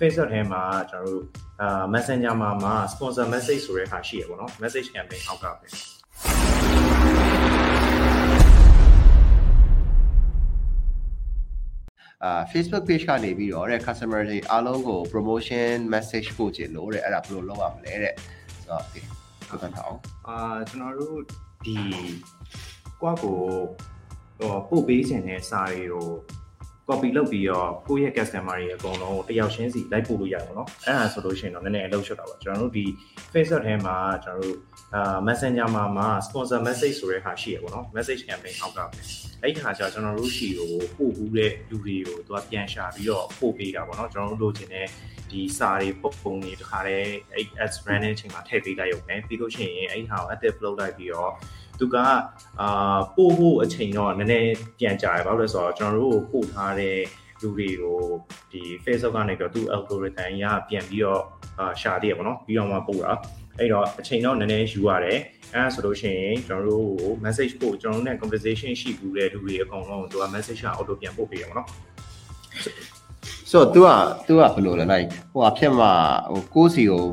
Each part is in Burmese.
Facebook ထဲမှာကျွန်တော်တို့အာ Messenger မှာမှာ sponsor message ဆိုတဲ့ဟာရှိရပေါ့နော် message campaign အောက်ကပဲအာ Facebook page ကနေပြီးတော့တဲ့ customer တွေအားလုံးကို promotion message ပို့ချင်လို့တဲ့အဲ့ဒါဘယ်လိုလုပ်ရမလဲတဲ့ဆိုတော့ဒီကိုသတ်ထားအောင်အာကျွန်တော်တို့ဒီကွာကိုဟိုပို့ပေးခြင်းတဲ့စာတွေကို copy လုပ်ပြီးတော့ကိုယ့်ရဲ့ customer တွေအကုန်လုံးတယောက်ချင်းစီလိုက်ပို့လို့ရပါတော့။အဲ့ဒါဆိုလို့ရှိရင်တော့နည်းနည်းအလုပ်ရှုပ်တာပါ။ကျွန်တော်တို့ဒီ Facebook ထဲမှာကျွန်တော်တို့အာ Messenger မှာမှာ sponsor message ဆိုတဲ့ဟာရှိရပါတော့။ message campaign အောက်ကပဲ။အဲ့ဒီဟာကျကျွန်တော်တို့ရှိကိုပို့ဘူးတဲ့လူတွေကိုသူကပြန်ရှာပြီးတော့ပို့ပေးတာပေါ့နော်။ကျွန်တော်တို့လိုချင်တဲ့ဒီစာတွေပုံပုံတွေတခါတည်းအဲ့ ads branding ချိန်မှာထည့်ပေးလိုက်ရုံနဲ့ပြီးလို့ရှိရင်အဲ့ဒီဟာကို active လုပ်လိုက်ပြီးတော့ သူကအာပို့ဖို့အချိန်တော့နည်းနည်းပြန်ကြာရပါလို့လဲဆိုတော့ကျွန်တော်တို့ပို့ထားတဲ့လူတွေကိုဒီ Facebook ကနေတော့သူ algorithm ရပြန်ပြီးတော့အာရှာတည်ရပါတော့ပြီးတော့မှပို့တာအဲ့တော့အချိန်တော့နည်းနည်းယူရတယ်အဲဒါဆိုလို့ရှိရင်ကျွန်တော်တို့ကို message ပို့ကျွန်တော်တို့ ਨੇ conversation ရှိဘူးတဲ့လူတွေအကုန်လုံးသူက message က auto ပြန်ပို့ပေးရပါတော့ ဆိုတော့ तू อ่ะ तू อ่ะဘယ်လိုလဲ like ဟိုအဖြစ်မှာဟိုကိုစီကို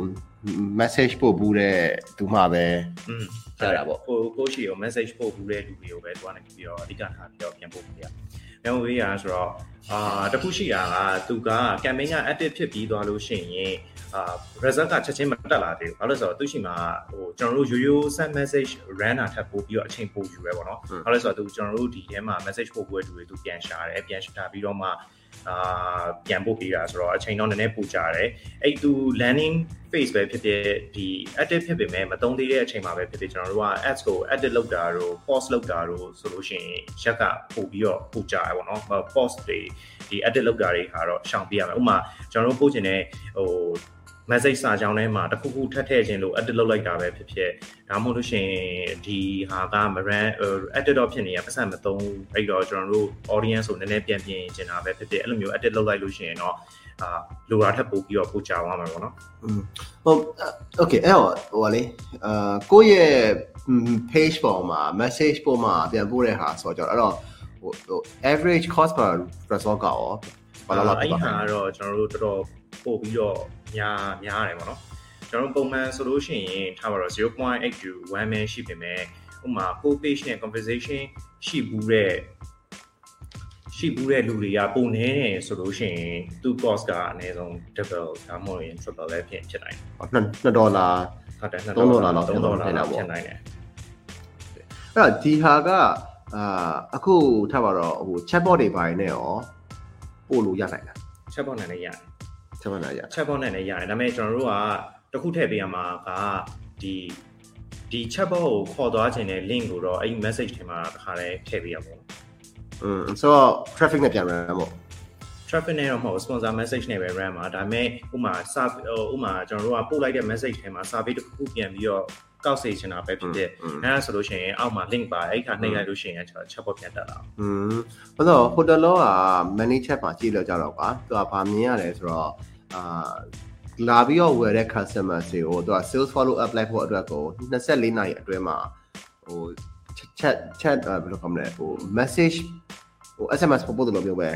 message ပို့ဘူးတဲ့သူမှပဲอืมဆက်တာပေါ့ကိုကိုရှိရော message ပို့ဘူးတဲ့လူတွေကိုပဲတွားနေပြီးတော့အဓိကထားပြီးတော့ပြန်ပို့ပေးရ။ပြန်ပို့ပေးရဆိုတော့အာတခုရှိတာကသူက campaign က active ဖြစ်ပြီးသွားလို့ရှိရင်အာ result ကချက်ချင်းမတက်လာသေးဘူး။ဘာလို့လဲဆိုတော့သူရှိမှာဟိုကျွန်တော်တို့ရိုးရိုး send message run တာထပ်ပို့ပြီးတော့အချိန်ပိုယူရဲပေါ့နော်။ဘာလို့လဲဆိုတော့သူကျွန်တော်တို့ဒီထဲမှာ message ပို့ပွဲလူတွေသူပြန်ရှာတယ်ပြန်ရှာပြီးတော့မှ အာပြန်ပို့ပေးတာဆိုတော့အချိန်တော့နည်းနည်းပိုကြတယ်အဲ့သူ landing phase ပဲဖြစ်ဖြစ်ဒီ active ဖြစ်ပေမဲ့မသုံးသေးတဲ့အချိန်မှာပဲဖြစ်ဖြစ်ကျွန်တော်တို့က ads ကို edit လုပ်တာတို့ post လုပ်တာတို့ဆိုလို့ရှိရင်ရက်ကပို့ပြီးတော့ပိုကြရပါတော့ post တွေဒီ edit လုပ်တာတွေခါတော့ရှောင်ပြရမယ်ဥပမာကျွန်တော်တို့ပို့ချင်တဲ့ဟို message စာကြောင်းထဲမှာတစ်ခုခုထပ်ထည့်ခြင်းလို့ edit လုပ်လိုက်တာပဲဖြစ်ဖြစ်ဒါမှမဟုတ်လို့ရှိရင်ဒီဟာကမ run edit တော့ဖြစ်နေရပတ်စံမသုံးအဲ့တော့ကျွန်တော်တို့ audience ကိုနည်းနည်းပြန်ပြင်ချင်တာပဲဖြစ်ဖြစ်အဲ့လိုမျိုး edit လုပ်လိုက်လို့ရှိရင်တော့အာလိုတာထပ်ပို့ပြီးတော့ပို့ကြသွားမှာပေါ့နော်อืมဟုတ် okay အဲ့တော့ဟိုကလေအာကိုယ့်ရဲ့ page ပေါ်မှာ message ပေါ်မှာပြန်ပို့တဲ့ဟာဆိုတော့အဲ့တော့ဟိုဟို average cost per result ကရောဘာလို့လဲအဲ့ဒီဟာကတော့ကျွန်တော်တို့တော်တော်ပို့ပြီးတော့ များများတယ်ပေါ့နော်ကျွန်တော်တို့ပုံမှန်ဆိုလို့ရှိရင်ထားပါတော့0.8 to 1 man ရှိပေမဲ့ဥပမာ full page နဲ့ conversation ရှိဘူးတဲ့ရှိဘူးတဲ့လူတွေကပုံနေတယ်ဆိုလို့ရှိရင်သူ cost ကအနည်းဆုံး double ဒါမှမဟုတ်ရင် triple လည်းဖြစ်ဖြစ်နိုင်တယ်2ဒေါ်လာဟုတ်တယ်3ဒေါ်လာလောက်3ဒေါ်လာဖြစ်နိုင်တာလောက်ပေါ့ဖြစ်နိုင်တယ်အဲ့တော့ဒီဟာကအာအခုထားပါတော့ဟို chatbot တွေပိုင်းနဲ့ရောပို့လို့ရနိုင်လား chatbot နဲ့လည်းရတယ် chatbot နဲ့ရ chatbot နဲ့လည်းရတယ်ဒါပေမဲ့ကျွန်တော်တို့ကတစ်ခုထည့်ပေးရမှာကဒီဒီ chatbot ကိုခေါ်သွားခြင်းတဲ့ link ကိုတော့အဲ့ဒီ message ထဲမှာတစ်ခါလဲထည့်ပေးရပါဘူးอืมဆိုတော့ traffic နဲ့ပြန်ရမ်းပေါ့ traffic နဲ့တော့မဟုတ် sponsor message နဲ့ပဲ run ပါဒါပေမဲ့ဥမာစာဟိုဥမာကျွန်တော်တို့ကပို့လိုက်တဲ့ message ထဲမှာ survey တစ်ခုပြန်ပြီးတော့ ကောက်စေချင်တာပဲဖြစ်ဖြစ်အဲဒါဆိုလို့ရှိရင်အောက်မှာ link ပါအဲ့ခါနှိပ်လိုက်လို့ရှိရင်ကျွန်တော် chatbot ပြန်တက်လာอืมဘာလို့ hotel law က manage chat မှာကြည့်လို့ကြတော့ကွာသူကဗာမြင်ရတယ်ဆိုတော့အာလာပြီးတော့ဝယ်တဲ့ customer တွေကိုသူက sales follow up လိုက်ဖို့အတွက်ကို24နာရီအတွင်းမှာဟို chat chat ဘယ်လိုခေါ်မလဲဟို message ဟို SMS ပို့ဖို့လိုမျိုးပဲ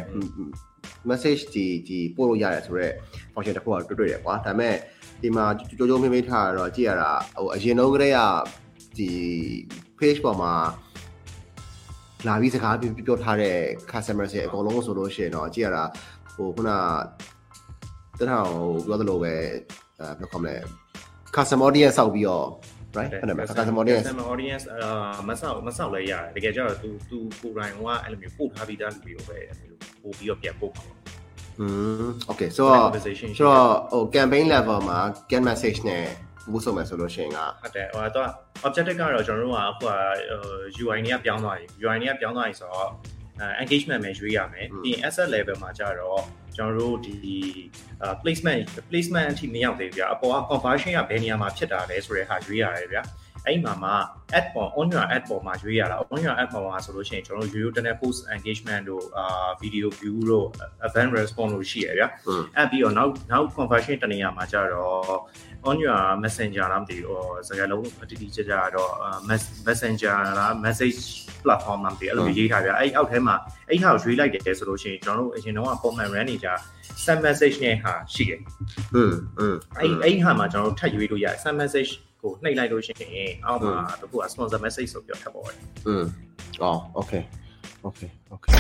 message ဒီဒီပို့လို့ရတယ်ဆိုတော့ function တစ်ခုကတွေ့တွေ့တယ်ကွာဒါပေမဲ့ ဒီမှာကြိုးကြိုးမေးမေးထားတာတော့ကြည့်ရတာဟိုအရင်တော့ကတည်းကဒီ page ပေါ်မှာလာပြီးစကားပြောပြောထားတဲ့ customer တွေအကုန်လုံးဆိုလို့ရှိရင်တော့ကြည့်ရတာဟိုခုနတထောင်ဟိုပြောသလိုပဲအဲဘယ်လိုခေါ်မလဲ customer audience စောက်ပြီးတော့ right ဟုတ်တယ်မလား customer audience customer audience အာမဆောက်မဆောက်လဲရတယ်တကယ်ကျတော့ तू तू ကိုယ်တိုင်ကအဲ့လိုမျိုးပို့ထားပြီးသားလူတွေကိုပဲအဲ့လိုမျိုးပို့ပြီးတော့ပြန်ပို့ပါ อืม okay ဆိုတော့ conversation ဆိုတော့ဟို campaign level မှာ get message နဲ့ဘူးဆိုမယ်ဆိုလို့ရှိရင်ကဟုတ်တယ်ဟိုတော့ objective ကတော့ကျွန်တော်တို့ကအခုက UI တွေကပြောင်းသွားပြီ UI တွေကပြောင်းသွားပြီဆိုတော့ engagement ပဲရွေးရမယ်ပြီးရင် asset level မှာကျတော့ကျွန်တော်တို့ဒီ placement placement အထိမရောက်သေးဘူးဗျာအပေါ်က conversion ကဘယ်နေရာမှာဖြစ်တာလဲဆိုတဲ့ဟာရွေးရတယ်ဗျာ အဲ့မှာမှာ ad ပေါ် on your ad ပေါ်မှာရွေးရတာ on your ad ပေါ်မှာဆိုလို့ရှိရင်ကျွန်တော်တို့ YouTube နဲ့ post engagement တို့အာ video view တို့ event response တို့ရှိရဗျာအဲ့ပြီးတော့နောက်နောက် conversion တနေရာမှာကျတော့ on your messenger လားမသိဘူးဟိုစကားလုံးအတိအကျကြတော့ messenger လား message platform လားမသိဘူးအဲ့လိုရေးထားပြအဲ့အောက်ထဲမှာအဲ့ဟာကိုရွေးလိုက်တယ်ဆိုလို့ရှိရင်ကျွန်တော်တို့အရင်တော့ပုံမှန် run နေကြ send message နဲ့ဟာရှိတယ်။อืมอืมအဲ့အဲ့ဟာမှာကျွန်တော်တို့ထပ်ရွေးလို့ရတယ် send message ကိုနှိပ်လိုက်လို့ရှိရင်အောက်မှာတခုက sponsor message ဆိုပြောထပ်ပေါ်တယ်။อืมအော် okay okay okay